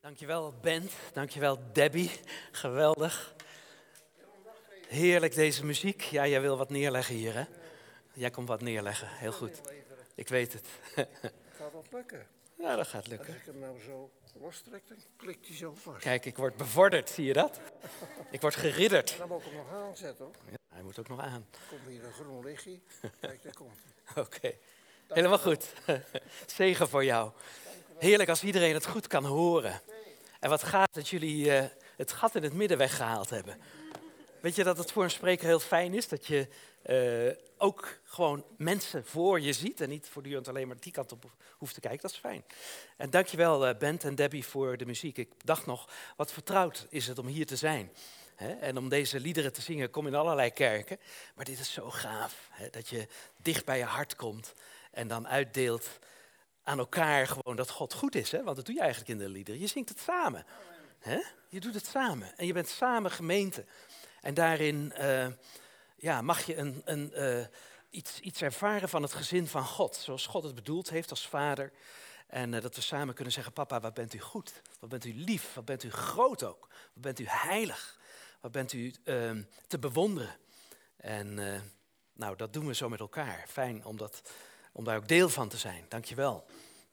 Dankjewel Bent, dankjewel Debbie, geweldig. Heerlijk deze muziek. Ja, jij wil wat neerleggen hier hè? Jij komt wat neerleggen, heel goed. Ik weet het. Gaat dat lukken? Ja, dat gaat lukken. Als ik hem nou zo lostrek, dan klikt hij zo vast. Kijk, ik word bevorderd, zie je dat? Ik word geridderd. Dan moet ik hem nog aanzetten hoor. Ja, hij moet ook nog aan. Komt hier een groen lichtje. Kijk, daar komt hij. Oké, helemaal goed. Zegen voor jou. Heerlijk als iedereen het goed kan horen. En wat gaat dat jullie eh, het gat in het midden weggehaald hebben. Weet je dat het voor een spreker heel fijn is dat je eh, ook gewoon mensen voor je ziet en niet voortdurend alleen maar die kant op hoeft te kijken. Dat is fijn. En dankjewel uh, Bent en Debbie voor de muziek. Ik dacht nog, wat vertrouwd is het om hier te zijn. En om deze liederen te zingen, kom in allerlei kerken. Maar dit is zo gaaf, dat je dicht bij je hart komt en dan uitdeelt aan elkaar gewoon dat God goed is. Hè? Want dat doe je eigenlijk in de liederen. Je zingt het samen. Hè? Je doet het samen. En je bent samen gemeente. En daarin uh, ja, mag je een, een, uh, iets, iets ervaren van het gezin van God. Zoals God het bedoeld heeft als vader. En uh, dat we samen kunnen zeggen, papa, wat bent u goed? Wat bent u lief? Wat bent u groot ook? Wat bent u heilig? Wat bent u ehm, te bewonderen? En nou, dat doen we zo met elkaar. Fijn om, dat, om daar ook deel van te zijn. Dank je wel.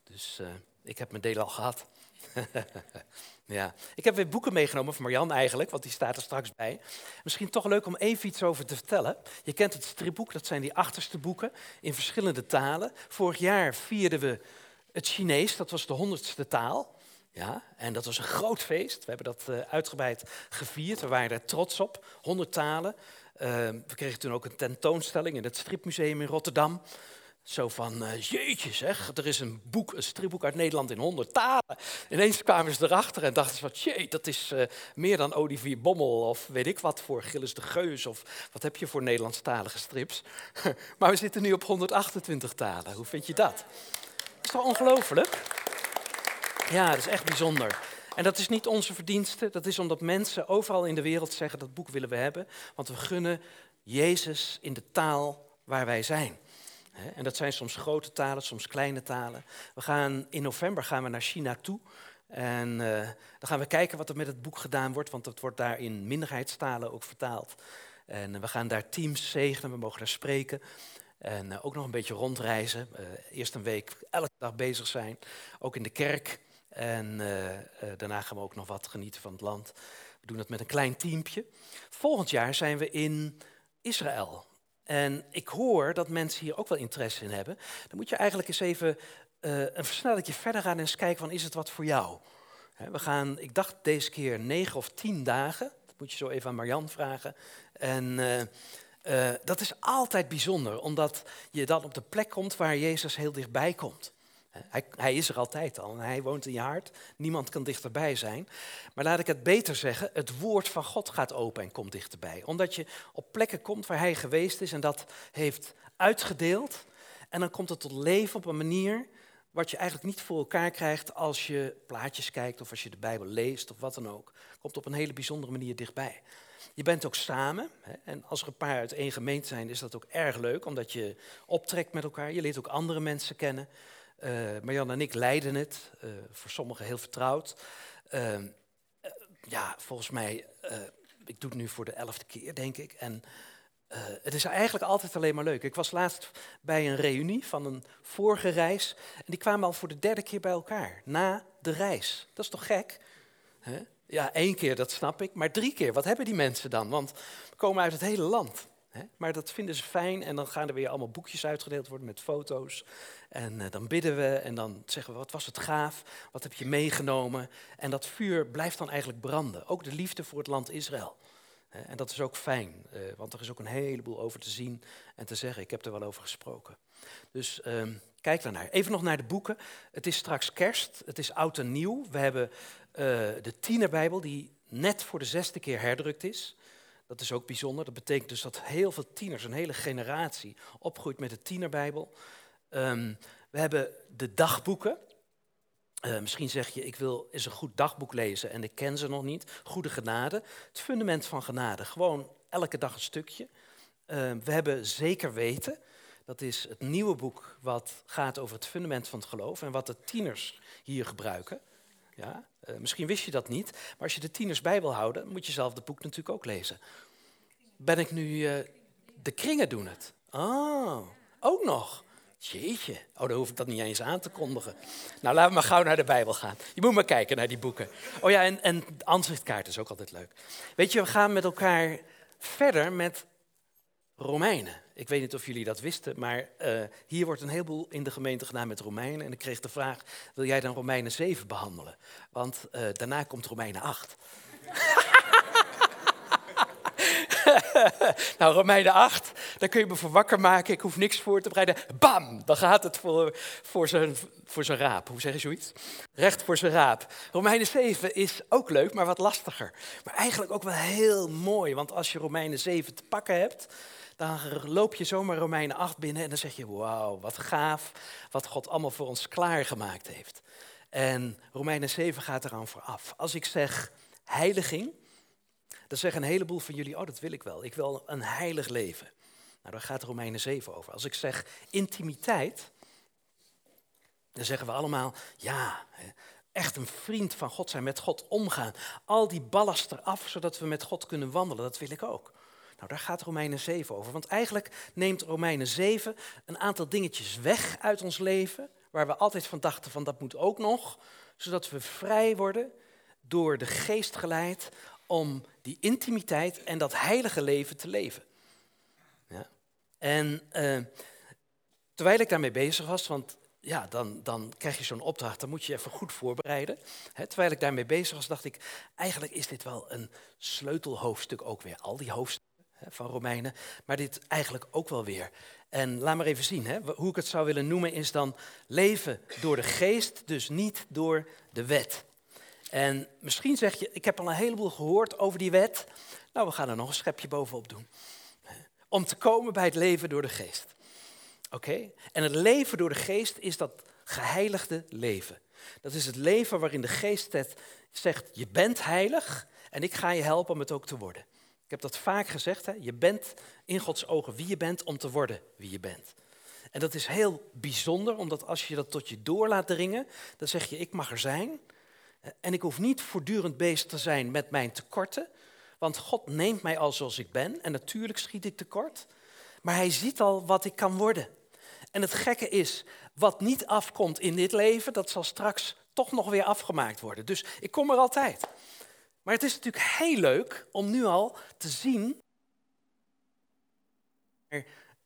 Dus ik heb mijn deel al gehad. ja. Ik heb weer boeken meegenomen van Marjan eigenlijk, want die staat er straks bij. Misschien toch leuk om even iets over te vertellen. Je kent het stripboek, dat zijn die achterste boeken in verschillende talen. Vorig jaar vierden we het Chinees, dat was de honderdste taal. Ja, en dat was een groot feest. We hebben dat uh, uitgebreid gevierd. We waren er trots op. 100 talen. Uh, we kregen toen ook een tentoonstelling in het Stripmuseum in Rotterdam. Zo van, uh, jeetje zeg, er is een boek, een stripboek uit Nederland in honderd talen. Ineens kwamen ze erachter en dachten ze van, jee, dat is uh, meer dan Olivier Bommel of weet ik wat voor Gilles de Geus of wat heb je voor Nederlandstalige strips. maar we zitten nu op 128 talen, hoe vind je dat? Dat is toch ongelooflijk? Ja, dat is echt bijzonder. En dat is niet onze verdienste, dat is omdat mensen overal in de wereld zeggen dat boek willen we hebben. Want we gunnen Jezus in de taal waar wij zijn. En dat zijn soms grote talen, soms kleine talen. We gaan, in november gaan we naar China toe. En uh, dan gaan we kijken wat er met het boek gedaan wordt, want het wordt daar in minderheidstalen ook vertaald. En uh, we gaan daar teams zegenen, we mogen daar spreken. En uh, ook nog een beetje rondreizen. eerst een week elke dag bezig zijn, ook in de kerk. En daarna gaan we ook nog wat genieten van het land. We doen dat met een klein teampje. Volgend jaar zijn we in Israël. En ik hoor dat mensen hier ook wel interesse in hebben. Dan moet je eigenlijk eens even uh, een versnellingje verder gaan en eens kijken van is het wat voor jou? we gaan, ik dacht deze keer negen of tien dagen. Dat moet je zo even aan Marjan vragen. En uh, uh, dat is altijd bijzonder, omdat je dan op de plek komt waar Jezus heel dichtbij komt. Hij, hij, is er altijd al en hij woont in je hart. Niemand kan dichterbij zijn. Maar laat ik het beter zeggen, het woord van God gaat open en komt dichterbij. Omdat je op plekken komt waar hij geweest is en dat heeft uitgedeeld. En dan komt het tot leven op een manier wat je eigenlijk niet voor elkaar krijgt als je plaatjes kijkt of als je de Bijbel leest of wat dan ook. Komt op een hele bijzondere manier dichtbij. Je bent ook samen. Hè, en als er een paar uit één gemeente zijn, is dat ook erg leuk, omdat je optrekt met elkaar. Je leert ook andere mensen kennen. Uh, Marjan en ik leiden het, uh, voor sommigen heel vertrouwd. Uh, ja, volgens mij, ik doe het nu voor de elfde keer, denk ik. En het is eigenlijk altijd alleen maar leuk. Ik was laatst bij een reunie van een vorige reis. En die kwamen al voor de derde keer bij elkaar, na de reis. Dat is toch gek? Hè? Ja, één keer, dat snap ik. Maar drie keer, wat hebben die mensen dan? Want we komen uit het hele land. Maar dat vinden ze fijn en dan gaan er weer allemaal boekjes uitgedeeld worden met foto's. En uh, dan bidden we en dan zeggen we, wat was het gaaf, wat heb je meegenomen. En dat vuur blijft dan eigenlijk branden. Ook de liefde voor het land Israël. En dat is ook fijn, uh, want er is ook een heleboel over te zien en te zeggen. Ik heb er wel over gesproken. Dus uh, kijk daarnaar. Even nog naar de boeken. Het is straks kerst, het is oud en nieuw. We hebben uh, de tienerbijbel die net voor de zesde keer herdrukt is. Dat is ook bijzonder. Dat betekent dus dat heel veel tieners, een hele generatie, opgroeit met de tienerbijbel. Um, we hebben de dagboeken. Uh, misschien zeg je, ik wil eens een goed dagboek lezen en ik ken ze nog niet. Goede genade. Het fundament van genade. Gewoon elke dag een stukje. Uh, we hebben zeker weten. Dat is het nieuwe boek wat gaat over het fundament van het geloof en wat de tieners hier gebruiken. Ja? Eh, misschien wist je dat niet, maar als je de tieners bij wil houden, moet je zelf het boek natuurlijk ook lezen. Ben ik nu... Uh, de kringen doen het. Oh, ook nog. Jeetje, oh, dan hoef ik dat niet eens aan te kondigen. Nou, laten we maar gauw naar de Bijbel gaan. Je moet maar kijken naar die boeken. Oh ja, en, en ansichtkaart is ook altijd leuk. Weet je, we gaan met elkaar verder met Romeinen. Ik weet niet of jullie dat wisten, maar uh, hier wordt een heleboel in de gemeente gedaan met Romeinen. En ik kreeg de vraag, wil jij dan Romeinen 7 behandelen? Want uh, daarna komt Romeinen 8. nou, Romeinen 8, daar kun je me voor wakker maken. Ik hoef niks voor te bereiden. Bam, dan gaat het voor, voor, zijn, voor zijn raap. Hoe zeg je zoiets? Recht voor zijn raap. Romeinen 7 is ook leuk, maar wat lastiger. Maar eigenlijk ook wel heel mooi. Want als je Romeinen 7 te pakken hebt, dan loop je zomaar Romeinen 8 binnen en dan zeg je, wauw, wat gaaf, wat God allemaal voor ons klaargemaakt heeft. En Romeinen 7 gaat eraan vooraf. Als ik zeg heiliging, dan zeggen een heleboel van jullie, oh dat wil ik wel, ik wil een heilig leven. Nou, daar gaat Romeinen 7 over. Als ik zeg intimiteit, dan zeggen we allemaal, ja, echt een vriend van God zijn, met God omgaan. Al die ballast eraf, zodat we met God kunnen wandelen, dat wil ik ook. Nou, daar gaat Romeinen 7 over. Want eigenlijk neemt Romeinen 7 een aantal dingetjes weg uit ons leven, waar we altijd van dachten van dat moet ook nog, zodat we vrij worden, door de geest geleid, om die intimiteit en dat heilige leven te leven. Ja. En uh, terwijl ik daarmee bezig was, want ja, dan, dan krijg je zo'n opdracht, dan moet je even goed voorbereiden. terwijl ik daarmee bezig was, dacht ik, eigenlijk is dit wel een sleutelhoofdstuk ook weer. Al die hoofdstukken van Romeinen, maar dit eigenlijk ook wel weer. En laat maar even zien, hoe ik het zou willen noemen is dan leven door de geest, dus niet door de wet. En misschien zeg je, ik heb al een heleboel gehoord over die wet. Nou, we gaan er nog een schepje bovenop doen. Om te komen bij het leven door de geest. Oké? En het leven door de geest is dat geheiligde leven. Dat is het leven waarin de geest zegt, je bent heilig en ik ga je helpen om het ook te worden. Ik heb dat vaak gezegd, hè? je bent in Gods ogen wie je bent om te worden wie je bent. En dat is heel bijzonder, omdat als je dat tot je door laat dringen, dan zeg je, ik mag er zijn. En ik hoef niet voortdurend bezig te zijn met mijn tekorten, want God neemt mij al zoals ik ben. En natuurlijk schiet ik tekort, maar Hij ziet al wat ik kan worden. En het gekke is, wat niet afkomt in dit leven, dat zal straks toch nog weer afgemaakt worden. Dus ik kom er altijd. Maar het is natuurlijk heel leuk om nu al te zien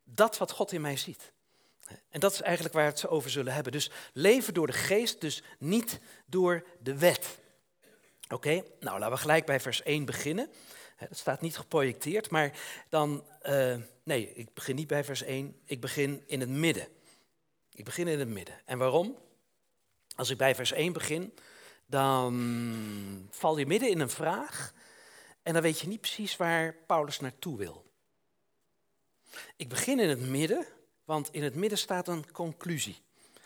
dat wat God in mij ziet. En dat is eigenlijk waar we het over zullen hebben. Dus leven door de geest, dus niet door de wet. Oké, nou laten we gelijk bij vers 1 beginnen. Dat staat niet geprojecteerd, maar dan, uh, nee, ik begin niet bij vers 1, ik begin in het midden. Ik begin in het midden. En waarom? Als ik bij vers 1 begin, dan val je midden in een vraag en dan weet je niet precies waar Paulus naartoe wil. Ik begin in het midden, want in het midden staat een conclusie.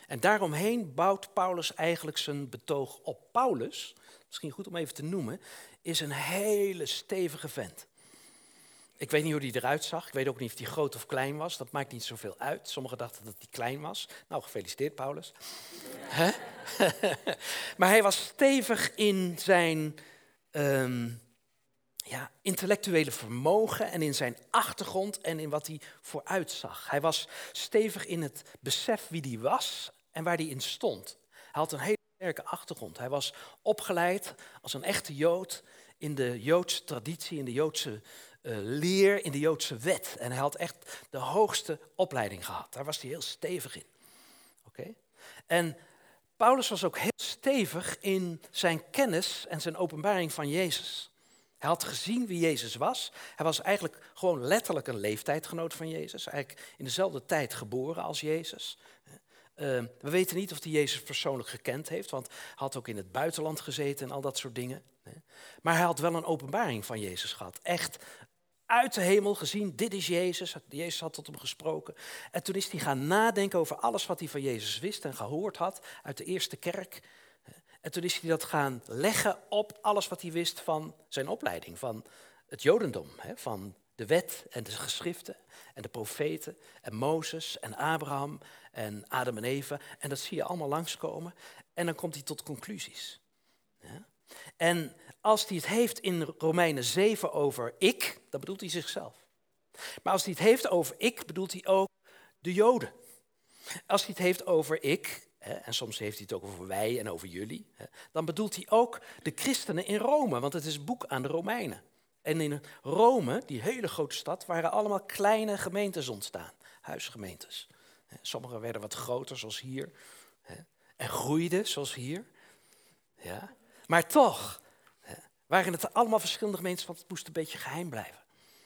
En daaromheen bouwt Paulus eigenlijk zijn betoog op. Paulus, misschien goed om even te noemen, is een hele stevige vent. Ik weet niet hoe hij eruit zag. Ik weet ook niet of hij groot of klein was. Dat maakt niet zoveel uit. Sommigen dachten dat hij klein was. Nou, gefeliciteerd, Paulus. maar hij was stevig in zijn ehm, ja, intellectuele vermogen en in zijn achtergrond en in wat hij vooruit zag. Hij was stevig in het besef wie hij was en waar hij in stond. Hij had een hele sterke achtergrond. Hij was opgeleid als een echte Jood in de Joodse traditie, in de Joodse uh, leer, in de Joodse wet. En hij had echt de hoogste opleiding gehad. Daar was hij heel stevig in. Oké? En Paulus was ook heel stevig in zijn kennis en zijn openbaring van Jezus. Hij had gezien wie Jezus was. Hij was eigenlijk gewoon letterlijk een leeftijdgenoot van Jezus. Eigenlijk in dezelfde tijd geboren als Jezus. Ehm, we weten niet of hij Jezus persoonlijk gekend heeft, want hij had ook in het buitenland gezeten en al dat soort dingen. Maar hij had wel een openbaring van Jezus gehad. Echt uit de hemel gezien, dit is Jezus. Jezus had tot hem gesproken. En toen is hij gaan nadenken over alles wat hij van Jezus wist en gehoord had uit de eerste kerk. En toen is hij dat gaan leggen op alles wat hij wist van zijn opleiding, van het Jodendom, van de wet en de geschriften en de profeten en Mozes en Abraham en Adam en Eva. En dat zie je allemaal langskomen. En dan komt hij tot conclusies. En als hij het heeft in Romeinen 7 over ik, dan bedoelt hij zichzelf. Maar als hij het heeft over ik, bedoelt hij ook de Joden. Als hij het heeft over ik, en soms heeft hij het ook over wij en over jullie, dan bedoelt hij ook de christenen in Rome, want het is een boek aan de Romeinen. En in Rome, die hele grote stad, waren allemaal kleine gemeentes ontstaan, huisgemeentes. Sommige werden wat groter, zoals hier, en groeiden, zoals hier. Ja. Maar toch waren het allemaal verschillende gemeentes, want het moest een beetje geheim blijven.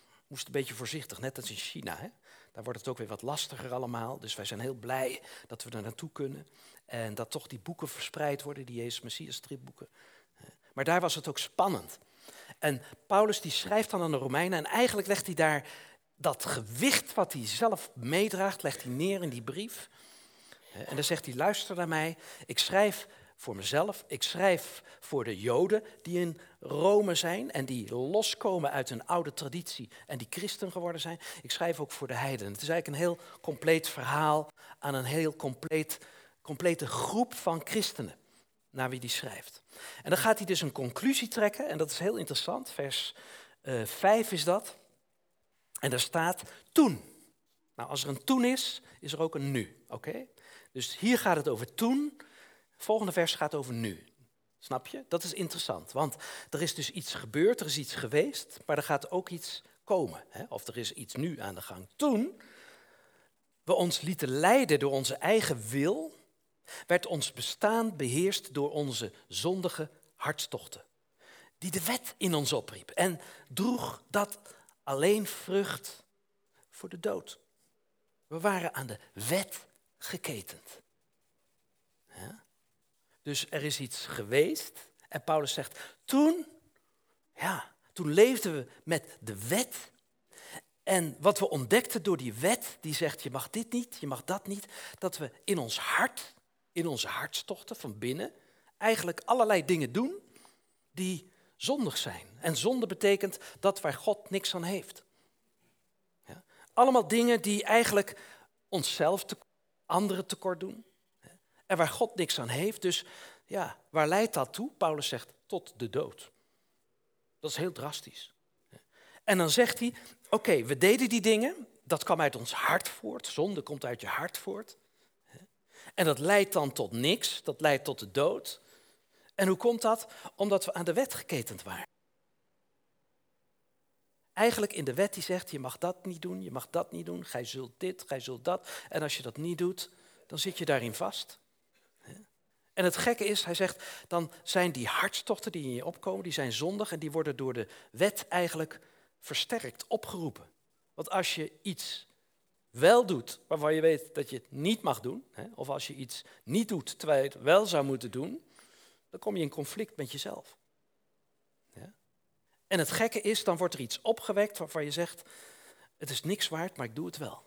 Het moest een beetje voorzichtig, net als in China. Hè? Daar wordt het ook weer wat lastiger allemaal. Dus wij zijn heel blij dat we er naartoe kunnen. En dat toch die boeken verspreid worden, die Jezus Messias stripboeken. Maar daar was het ook spannend. En Paulus die schrijft dan aan de Romeinen en eigenlijk legt hij daar dat gewicht wat hij zelf meedraagt, legt hij neer in die brief. En dan zegt hij, luister naar mij, ik schrijf voor mezelf, ik schrijf voor de Joden die in Rome zijn en die loskomen uit hun oude traditie en die christen geworden zijn. Ik schrijf ook voor de heidenen. Het is eigenlijk een heel compleet verhaal aan een heel compleet, complete groep van christenen naar wie die schrijft. En dan gaat hij dus een conclusie trekken en dat is heel interessant. Vers uh, eh, 5 is dat. En daar staat toen. Nou, als er een toen is, is er ook een nu. Oké? Dus hier gaat het over toen. Volgende vers gaat over nu. Snap je? Dat is interessant, want er is dus iets gebeurd, er is iets geweest, maar er gaat ook iets komen. Hè? Of er is iets nu aan de gang. Toen we ons lieten leiden door onze eigen wil, werd ons bestaan beheerst door onze zondige hartstochten, die de wet in ons opriep en droeg dat alleen vrucht voor de dood. We waren aan de wet geketend. Ja? Dus er is iets geweest en Paulus zegt, toen, ja, toen leefden we met de wet. En wat we ontdekten door die wet, die zegt, je mag dit niet, je mag dat niet, dat we in ons hart, in onze hartstochten van binnen, eigenlijk allerlei dingen doen die zondig zijn. En zonde betekent dat waar God niks aan heeft. Ja? Allemaal dingen die eigenlijk onszelf, te, anderen tekort doen. En waar God niks aan heeft. Dus ja, waar leidt dat toe? Paulus zegt tot de dood. Dat is heel drastisch. En dan zegt hij, oké, we deden die dingen, dat kwam uit ons hart voort, zonde komt uit je hart voort. En dat leidt dan tot niks, dat leidt tot de dood. En hoe komt dat? Omdat we aan de wet geketend waren. Eigenlijk in de wet die zegt, je mag dat niet doen, je mag dat niet doen, gij zult dit, gij zult dat. En als je dat niet doet, dan zit je daarin vast. En het gekke is, hij zegt, dan zijn die hartstochten die in je opkomen, die zijn zondig en die worden door de wet eigenlijk versterkt, opgeroepen. Want als je iets wel doet waarvan je weet dat je het niet mag doen, hè, of als je iets niet doet terwijl je het wel zou moeten doen, dan kom je in conflict met jezelf. Ja? En het gekke is, dan wordt er iets opgewekt waarvan je zegt, het is niks waard, maar ik doe het wel.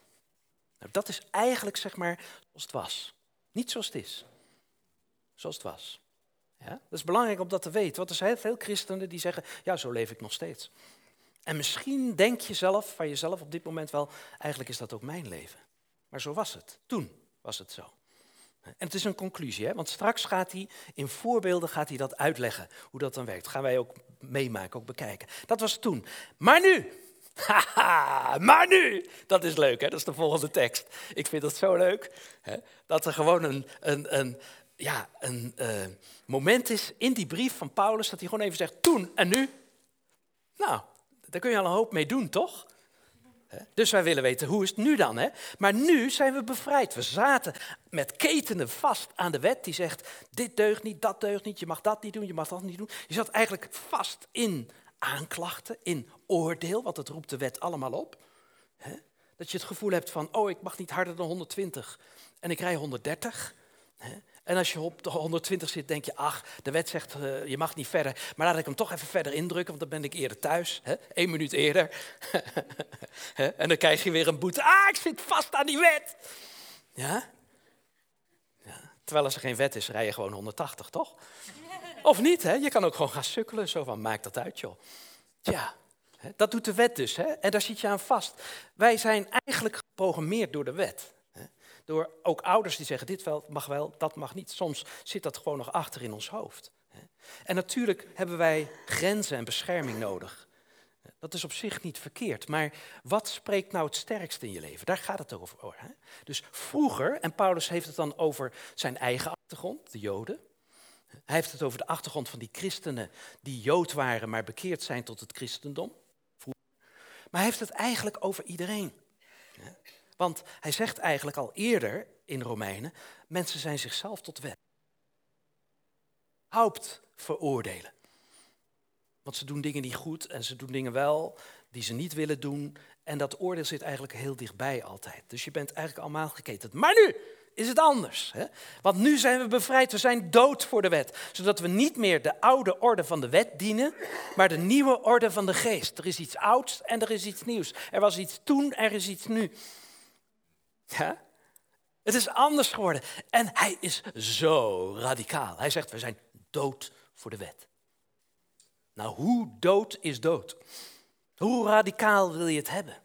Nou, dat is eigenlijk zeg maar zoals het was. Niet zoals het is zoals het was. Ja? Dat is belangrijk om dat te weten, want er zijn veel christenen die zeggen, ja, zo leef ik nog steeds. En misschien denk je zelf van jezelf op dit moment wel, eigenlijk is dat ook mijn leven. Maar zo was het. Toen was het zo. En het is een conclusie, hè? want straks gaat hij in voorbeelden gaat hij dat uitleggen, hoe dat dan werkt. Gaan wij ook meemaken, ook bekijken. Dat was toen. Maar nu, haha, maar nu, dat is leuk, hè? dat is de volgende tekst. Ik vind dat zo leuk, hè? dat er gewoon een, een, een, ja, een uh, moment is in die brief van Paulus dat hij gewoon even zegt toen en nu. Nou, daar kun je al een hoop mee doen, toch? Dus wij willen weten, hoe is het nu dan? Hè? Maar nu zijn we bevrijd. We zaten met ketenen vast aan de wet die zegt, dit deugt niet, dat deugt niet, je mag dat niet doen, je mag dat niet doen. Je zat eigenlijk vast in aanklachten, in oordeel, want het roept de wet allemaal op. Dat je het gevoel hebt van, oh, ik mag niet harder dan 120 en ik rij 130. En als je op de 120 zit, denk je, ach, de wet zegt, uh, je mag niet verder. Maar laat ik hem toch even verder indrukken, want dan ben ik eerder thuis. Hè? Eén minuut eerder. en dan krijg je weer een boete. Ah, ik zit vast aan die wet. Ja? ja? Terwijl als er geen wet is, rij je gewoon 180, toch? Of niet, hè? Je kan ook gewoon gaan sukkelen. Zo van, maak dat uit, joh. Tja, dat doet de wet dus. Hè? En daar zit je aan vast. Wij zijn eigenlijk geprogrammeerd door de wet. Door ook ouders die zeggen, dit mag wel, dat mag niet. Soms zit dat gewoon nog achter in ons hoofd. En natuurlijk hebben wij grenzen en bescherming nodig. Dat is op zich niet verkeerd. Maar wat spreekt nou het sterkst in je leven? Daar gaat het over. Hè? Dus vroeger, en Paulus heeft het dan over zijn eigen achtergrond, de Joden. Hij heeft het over de achtergrond van die christenen die Jood waren, maar bekeerd zijn tot het christendom. Maar hij heeft het eigenlijk over iedereen. Want hij zegt eigenlijk al eerder in Romeinen, mensen zijn zichzelf tot wet. Haupt veroordelen. Want ze doen dingen niet goed en ze doen dingen wel die ze niet willen doen. En dat oordeel zit eigenlijk heel dichtbij altijd. Dus je bent eigenlijk allemaal geketend. Maar nu is het anders. Hè? Want nu zijn we bevrijd, we zijn dood voor de wet. Zodat we niet meer de oude orde van de wet dienen, maar de nieuwe orde van de geest. Er is iets ouds en er is iets nieuws. Er was iets toen, er is iets nu. Ja? Het is anders geworden. En hij is zo radicaal. Hij zegt, we zijn dood voor de wet. Nou, hoe dood is dood? Hoe radicaal wil je het hebben?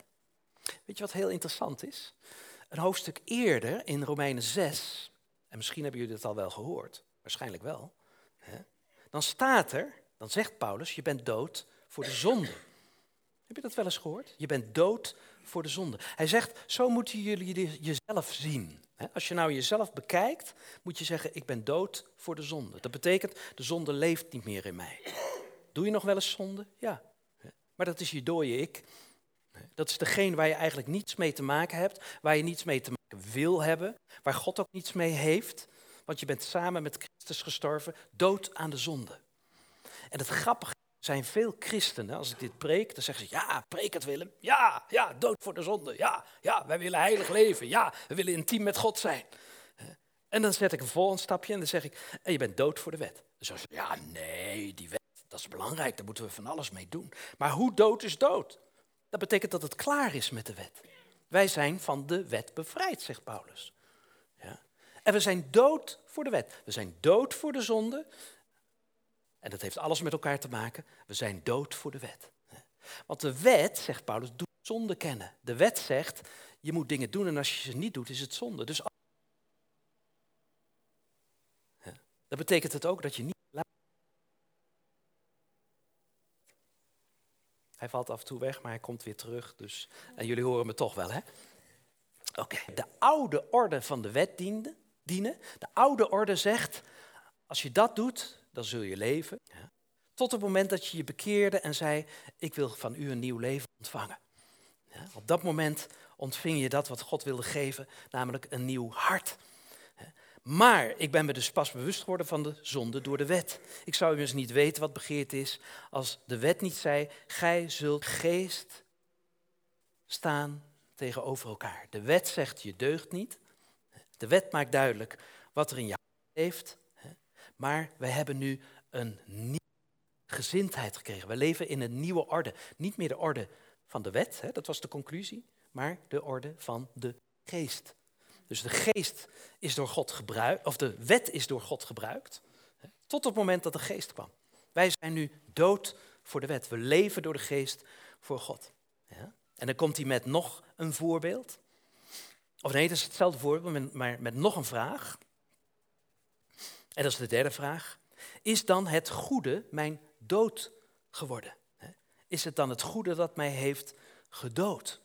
Weet je wat heel interessant is? Een hoofdstuk eerder in Romeinen 6, en misschien hebben jullie het al wel gehoord, waarschijnlijk wel, hè? dan staat er, dan zegt Paulus, je bent dood voor de zonde. Heb je dat wel eens gehoord? Je bent dood voor de zonde. Hij zegt, zo moeten jullie jezelf zien. Als je nou jezelf bekijkt, moet je zeggen, ik ben dood voor de zonde. Dat betekent, de zonde leeft niet meer in mij. Doe je nog wel eens zonde? Ja. Maar dat is je dode ik. Dat is degene waar je eigenlijk niets mee te maken hebt, waar je niets mee te maken wil hebben, waar God ook niets mee heeft, want je bent samen met Christus gestorven, dood aan de zonde. En het grappige zijn veel christenen, als ik dit preek, dan zeggen ze, ja, preek het Willem, ja, ja, dood voor de zonde, ja, ja, wij willen heilig leven, ja, we willen intiem met God zijn. En dan zet ik een volgend stapje en dan zeg ik, en je bent dood voor de wet. Dus zeg ja, nee, die wet, dat is belangrijk, daar moeten we van alles mee doen. Maar hoe dood is dood? Dat betekent dat het klaar is met de wet. Wij zijn van de wet bevrijd, zegt Paulus. Ja? En we zijn dood voor de wet. We zijn dood voor de zonde. En dat heeft alles met elkaar te maken. We zijn dood voor de wet. Want de wet, zegt Paulus, doet zonde kennen. De wet zegt, je moet dingen doen en als je ze niet doet, is het zonde. Dus dat betekent het ook dat je niet Hij valt af en toe weg, maar hij komt weer terug. Dus, en jullie horen me toch wel, hè? Oké, de oude orde van de wet diende, dienen. De oude orde zegt, als je dat doet, dan zul je leven. Tot het moment dat je je bekeerde en zei, ik wil van u een nieuw leven ontvangen. Ja, op dat moment ontving je dat wat God wilde geven, namelijk een nieuw hart. Maar ik ben me dus pas bewust geworden van de zonde door de wet. Ik zou dus niet weten wat begeerd is als de wet niet zei, gij zult geest staan tegenover elkaar. De wet zegt je deugt niet. De wet maakt duidelijk wat er in je leeft. Maar wij hebben nu een nieuwe gezindheid gekregen. We leven in een nieuwe orde. Niet meer de orde van de wet, dat was de conclusie, maar de orde van de geest. Dus de geest is door God gebruikt, of de wet is door God gebruikt, tot het moment dat de geest kwam. Wij zijn nu dood voor de wet. We leven door de geest voor God. Ja? En dan komt hij met nog een voorbeeld. Of nee, het is hetzelfde voorbeeld, maar met nog een vraag. En dat is de derde vraag. Is dan het goede mijn dood geworden? Is het dan het goede dat mij heeft gedood?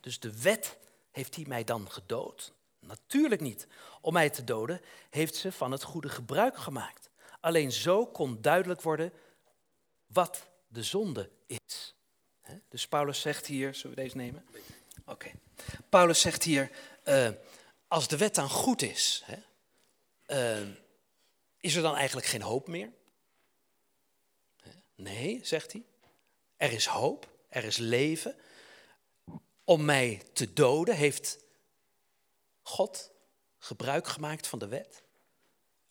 Dus de wet heeft hij mij dan gedood? Natuurlijk niet. Om mij te doden heeft ze van het goede gebruik gemaakt. Alleen zo kon duidelijk worden wat de zonde is. Dus Paulus zegt hier, zullen we deze nemen? Oké. Paulus zegt hier, uh, als de wet dan goed is, uh, is er dan eigenlijk geen hoop meer? Nee, zegt hij. Er is hoop, er is leven. Om mij te doden heeft God gebruik gemaakt van de wet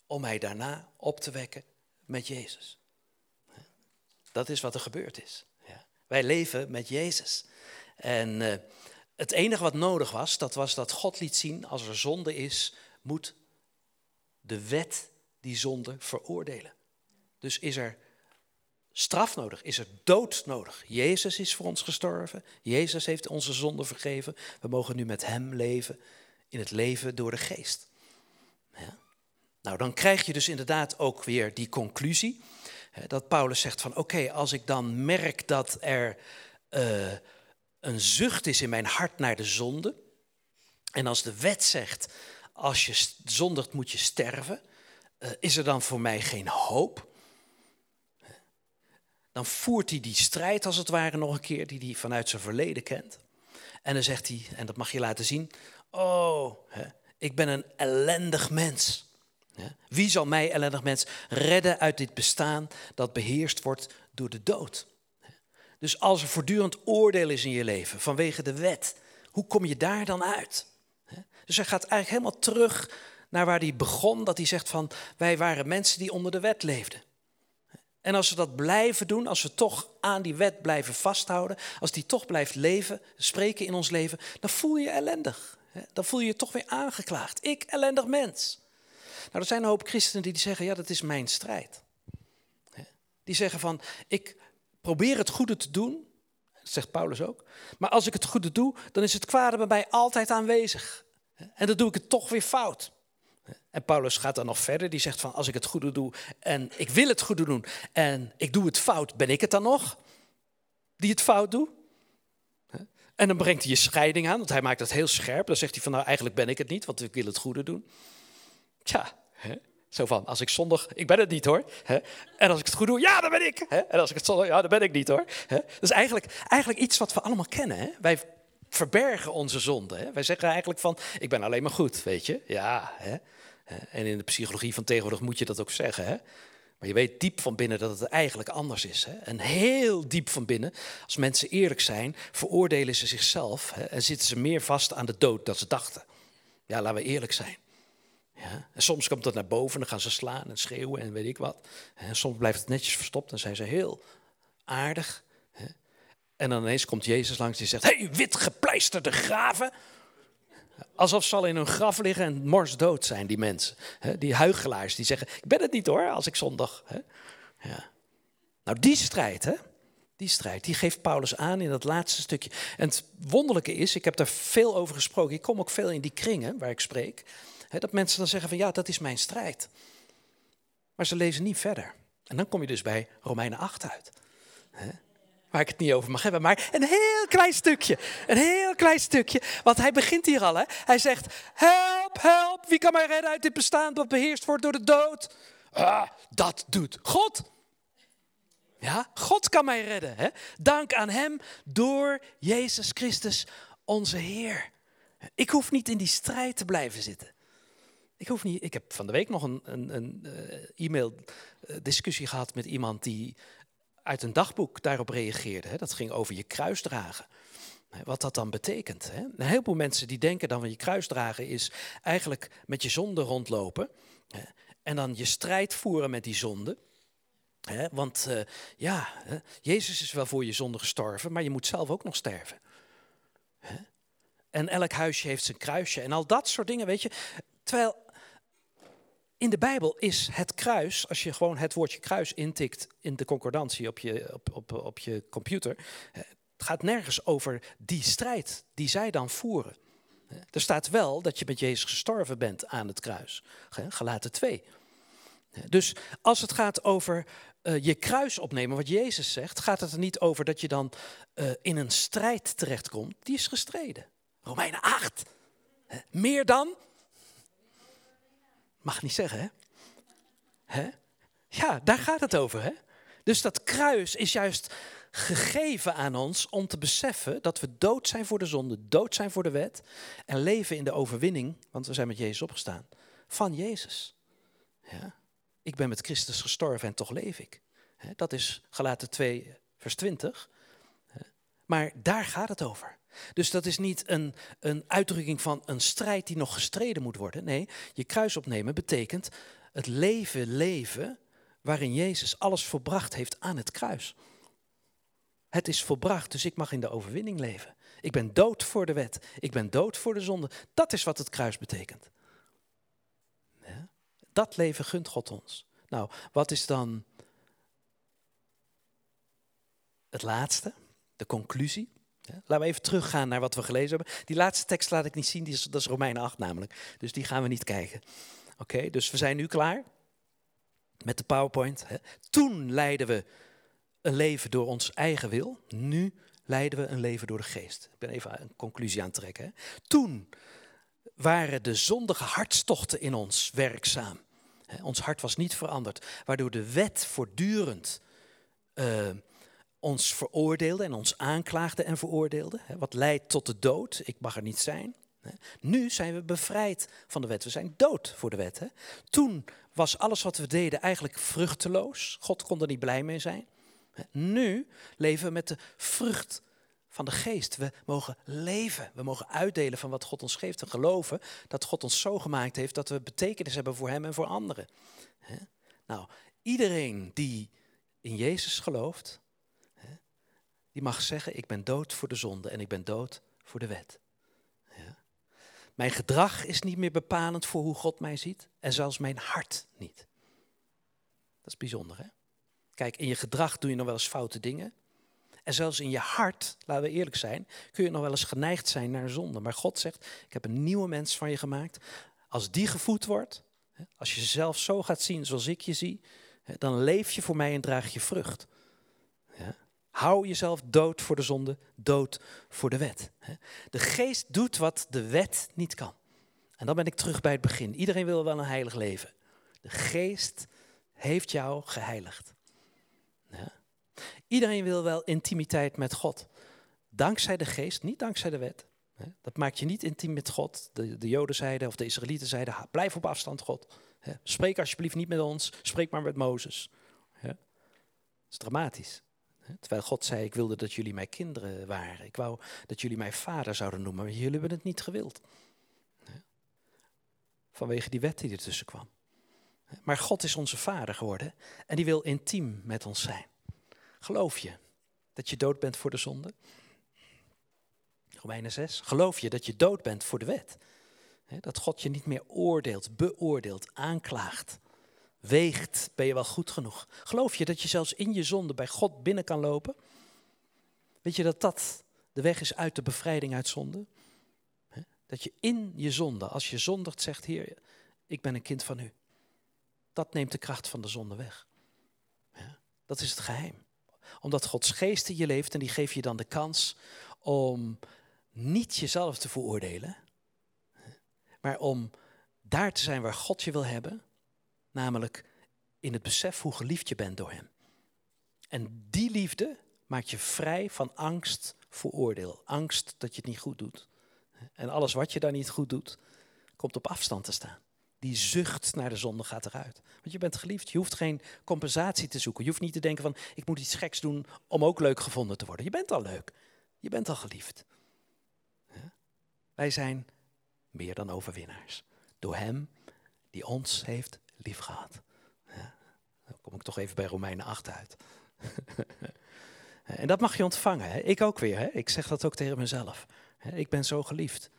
om mij daarna op te wekken met Jezus. Dat is wat er gebeurd is. Wij leven met Jezus. En uh, het enige wat nodig was, dat was dat God liet zien, als er zonde is, moet de wet die zonde veroordelen. Dus is er straf nodig, is er dood nodig. Jezus is voor ons gestorven, Jezus heeft onze zonde vergeven, we mogen nu met Hem leven in het leven door de geest. Nou, dan krijg je dus inderdaad ook weer die conclusie. Dat Paulus zegt van oké, als ik dan merk dat er uh, een zucht is in mijn hart naar de zonde. En als de wet zegt, als je zondigt moet je sterven. Uh, is er dan voor mij geen hoop? Dan voert hij die strijd als het ware nog een keer, die hij vanuit zijn verleden kent. En dan zegt hij, en dat mag je laten zien, oh, hè, ik ben een ellendig mens. Wie zal mij, ellendig mens, redden uit dit bestaan dat beheerst wordt door de dood? Dus als er voortdurend oordeel is in je leven vanwege de wet, hoe kom je daar dan uit? Dus hij gaat eigenlijk helemaal terug naar waar hij begon, dat hij zegt van wij waren mensen die onder de wet leefden. En als we dat blijven doen, als we toch aan die wet blijven vasthouden, als die toch blijft leven, spreken in ons leven, dan voel je ellendig. Dan voel je je toch weer aangeklaagd. Ik, ellendig mens. Nou, er zijn een hoop christenen die zeggen, ja, dat is mijn strijd. Die zeggen van, ik probeer het goede te doen, zegt Paulus ook, maar als ik het goede doe, dan is het kwade bij mij altijd aanwezig. En dan doe ik het toch weer fout. En Paulus gaat dan nog verder, die zegt van, als ik het goede doe en ik wil het goede doen en ik doe het fout, ben ik het dan nog die het fout doet? En dan brengt hij je scheiding aan, want hij maakt dat heel scherp. Dan zegt hij van, nou eigenlijk ben ik het niet, want ik wil het goede doen. Tja, hè? zo van, als ik zondag, ik ben het niet hoor. Hè? En als ik het goed doe, ja, dan ben ik. Hè? En als ik het zondag, ja, dan ben ik niet hoor. Dat is eigenlijk, eigenlijk iets wat we allemaal kennen. Hè? Wij verbergen onze zonde. Hè? Wij zeggen eigenlijk van, ik ben alleen maar goed, weet je. Ja, hè? En in de psychologie van tegenwoordig moet je dat ook zeggen. Hè? Maar je weet diep van binnen dat het eigenlijk anders is. Hè? En heel diep van binnen, als mensen eerlijk zijn, veroordelen ze zichzelf hè? en zitten ze meer vast aan de dood dan ze dachten. Ja, laten we eerlijk zijn. Ja? En soms komt dat naar boven en dan gaan ze slaan en schreeuwen en weet ik wat. En soms blijft het netjes verstopt en zijn ze heel aardig. Hè? En dan ineens komt Jezus langs die zegt, hey, wit gepleisterde graven. Alsof ze al in hun graf liggen en morsdood zijn, die mensen. Die huigelaars die zeggen, ik ben het niet hoor, als ik zondag... Ja. Nou, die strijd, hè? Die strijd, die geeft Paulus aan in dat laatste stukje. En het wonderlijke is, ik heb daar veel over gesproken, ik kom ook veel in die kringen waar ik spreek, dat mensen dan zeggen van ja, dat is mijn strijd. Maar ze lezen niet verder. En dan kom je dus bij Romeinen 8 uit waar ik het niet over mag hebben, maar een heel klein stukje. Een heel klein stukje. Want hij begint hier al, hè. Hij zegt, help, help, wie kan mij redden uit dit bestaan dat beheerst wordt door de dood? Ah, dat doet God. Ja, God kan mij redden. Hè? Dank aan Hem door Jezus Christus, onze Heer. Ik hoef niet in die strijd te blijven zitten. Ik, hoef niet, ik heb van de week nog een, een, een uh, e-mail uh, discussie gehad met iemand die uit een dagboek daarop reageerde. Dat ging over je kruis dragen. Wat dat dan betekent. Een heleboel mensen die denken dan van je kruis dragen is eigenlijk met je zonde rondlopen. En dan je strijd voeren met die zonde. Want uh, ja, Jezus is wel voor je zonde gestorven, maar je moet zelf ook nog sterven. En elk huisje heeft zijn kruisje en al dat soort dingen, weet je. Terwijl in de Bijbel is het kruis, als je gewoon het woordje kruis intikt in de concordantie op je, op, op, op je computer, het gaat nergens over die strijd die zij dan voeren. Er staat wel dat je met Jezus gestorven bent aan het kruis. Gelaten 2. Dus als het gaat over uh, je kruis opnemen, wat Jezus zegt, gaat het er niet over dat je dan uh, in een strijd terechtkomt. Die is gestreden. Romeinen 8. Meer dan Mag niet zeggen, hè? hè? Ja, daar gaat het over, hè? Dus dat kruis is juist gegeven aan ons om te beseffen dat we dood zijn voor de zonde, dood zijn voor de wet en leven in de overwinning, want we zijn met Jezus opgestaan, van Jezus. Ja? Ik ben met Christus gestorven en toch leef ik. Dat is gelaten 2, vers 20. Maar daar gaat het over. Dus dat is niet een, een uitdrukking van een strijd die nog gestreden moet worden. Nee, je kruis opnemen betekent het leven leven waarin Jezus alles volbracht heeft aan het kruis. Het is volbracht, dus ik mag in de overwinning leven. Ik ben dood voor de wet. Ik ben dood voor de zonde. Dat is wat het kruis betekent. Dat leven gunt God ons. Nou, wat is dan het laatste? De conclusie? Laten we even teruggaan naar wat we gelezen hebben. Die laatste tekst laat ik niet zien, die is, dat is Romeinen 8 namelijk. Dus die gaan we niet kijken. Oké, dus we zijn nu klaar met de PowerPoint. Hè. Toen leiden we een leven door ons eigen wil. Nu leiden we een leven door de geest. Ik ben even een conclusie aan het trekken. Hè. Toen waren de zondige hartstochten in ons werkzaam. Ons hart was niet veranderd, waardoor de wet voortdurend uh, ons veroordeelde en ons aanklaagde en veroordeelde. Wat leidt tot de dood. Ik mag er niet zijn. Nu zijn we bevrijd van de wet. We zijn dood voor de wet. Toen was alles wat we deden eigenlijk vruchteloos. God kon er niet blij mee zijn. Nu leven we met de vrucht van de geest. We mogen leven. We mogen uitdelen van wat God ons geeft. We geloven dat God ons zo gemaakt heeft dat we betekenis hebben voor Hem en voor anderen. Nou, iedereen die in Jezus gelooft, die mag zeggen, ik ben dood voor de zonde en ik ben dood voor de wet. Ja. Mijn gedrag is niet meer bepalend voor hoe God mij ziet en zelfs mijn hart niet. Dat is bijzonder, hè? Kijk, in je gedrag doe je nog wel eens foute dingen. En zelfs in je hart, laten we eerlijk zijn, kun je nog wel eens geneigd zijn naar zonde. Maar God zegt, ik heb een nieuwe mens van je gemaakt. Als die gevoed wordt, als je jezelf zo gaat zien zoals ik je zie, dan leef je voor mij en draag je vrucht. Hou jezelf dood voor de zonde, dood voor de wet. De geest doet wat de wet niet kan. En dan ben ik terug bij het begin. Iedereen wil wel een heilig leven. De geest heeft jou geheiligd. Ja. Iedereen wil wel intimiteit met God. Dankzij de geest, niet dankzij de wet. Dat maakt je niet intiem met God. De, de Joden zeiden, of de Israëlieten zeiden, blijf op afstand God. Spreek alsjeblieft niet met ons, spreek maar met Mozes. Dat is dramatisch. Terwijl God zei, ik wilde dat jullie mijn kinderen waren. Ik wou dat jullie mij vader zouden noemen, maar jullie hebben het niet gewild. Vanwege die wet die ertussen kwam. Maar God is onze vader geworden en die wil intiem met ons zijn. Geloof je dat je dood bent voor de zonde? Romeinen 6. Geloof je dat je dood bent voor de wet? Dat God je niet meer oordeelt, beoordeelt, aanklaagt weegt, ben je wel goed genoeg? Geloof je dat je zelfs in je zonde bij God binnen kan lopen? Weet je dat dat de weg is uit de bevrijding uit zonde? Dat je in je zonde, als je zondigt, zegt: Heer, ik ben een kind van u. Dat neemt de kracht van de zonde weg. Dat is het geheim. Omdat Gods geest in je leeft en die geeft je dan de kans om niet jezelf te veroordelen, maar om daar te zijn waar God je wil hebben Namelijk in het besef hoe geliefd je bent door Hem. En die liefde maakt je vrij van angst voor oordeel. Angst dat je het niet goed doet. En alles wat je daar niet goed doet, komt op afstand te staan. Die zucht naar de zonde gaat eruit. Want je bent geliefd. Je hoeft geen compensatie te zoeken. Je hoeft niet te denken van ik moet iets geks doen om ook leuk gevonden te worden. Je bent al leuk. Je bent al geliefd. Wij zijn meer dan overwinnaars. Door Hem die ons heeft lief gehad. Ja, dan kom ik toch even bij Romeinen 8 uit. en dat mag je ontvangen. Hè? Ik ook weer. Hè? Ik zeg dat ook tegen mezelf. Ik ben zo geliefd.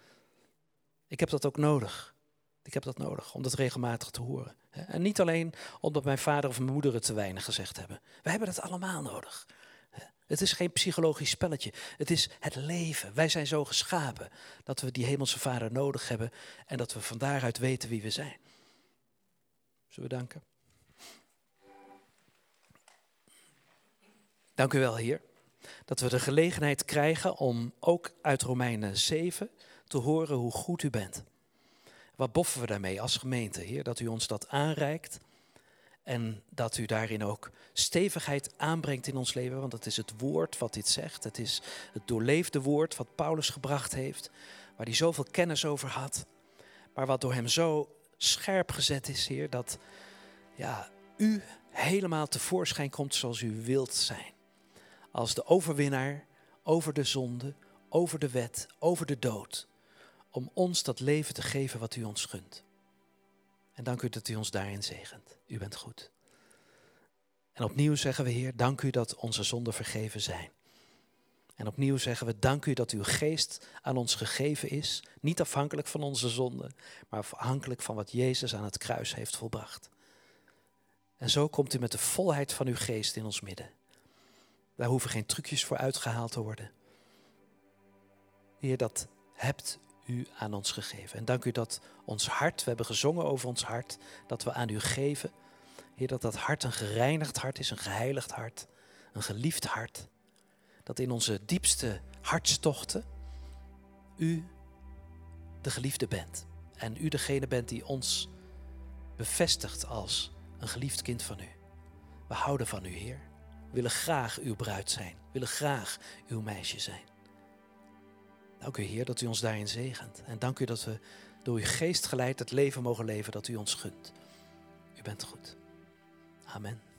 Ik heb dat ook nodig. Ik heb dat nodig om dat regelmatig te horen. En niet alleen omdat mijn vader of mijn moeder het te weinig gezegd hebben. We hebben dat allemaal nodig. Het is geen psychologisch spelletje. Het is het leven. Wij zijn zo geschapen dat we die hemelse vader nodig hebben en dat we van daaruit weten wie we zijn. Zullen we danken? Dank u wel, Heer, dat we de gelegenheid krijgen om ook uit Romeinen 7 te horen hoe goed u bent. Wat boffen we daarmee als gemeente, Heer, dat u ons dat aanreikt en dat u daarin ook stevigheid aanbrengt in ons leven, want het is het woord wat dit zegt. Het is het doorleefde woord wat Paulus gebracht heeft, waar hij zoveel kennis over had, maar wat door hem zo scherp gezet is, Heer, dat ja, u helemaal tevoorschijn komt zoals u wilt zijn. Als de overwinnaar over de zonde, over de wet, over de dood. Om ons dat leven te geven wat u ons gunt. En dank u dat u ons daarin zegent. U bent goed. En opnieuw zeggen we, Heer, dank u dat onze zonden vergeven zijn. En opnieuw zeggen we, dank u dat uw geest aan ons gegeven is, niet afhankelijk van onze zonden, maar afhankelijk van wat Jezus aan het kruis heeft volbracht. En zo komt u met de volheid van uw geest in ons midden. Daar hoeven geen trucjes voor uitgehaald te worden. Heer, dat hebt u aan ons gegeven. En dank u dat ons hart, we hebben gezongen over ons hart, dat we aan u geven. Heer, dat dat hart een gereinigd hart is, een geheiligd hart, een geliefd hart. Dat in onze diepste hartstochten u de geliefde bent. En u degene bent die ons bevestigt als een geliefd kind van u. We houden van u, Heer. We willen graag uw bruid zijn. We willen graag uw meisje zijn. Dank u, Heer, dat u ons daarin zegent. En dank u dat we door uw geest geleid het leven mogen leven dat u ons gunt. U bent goed. Amen.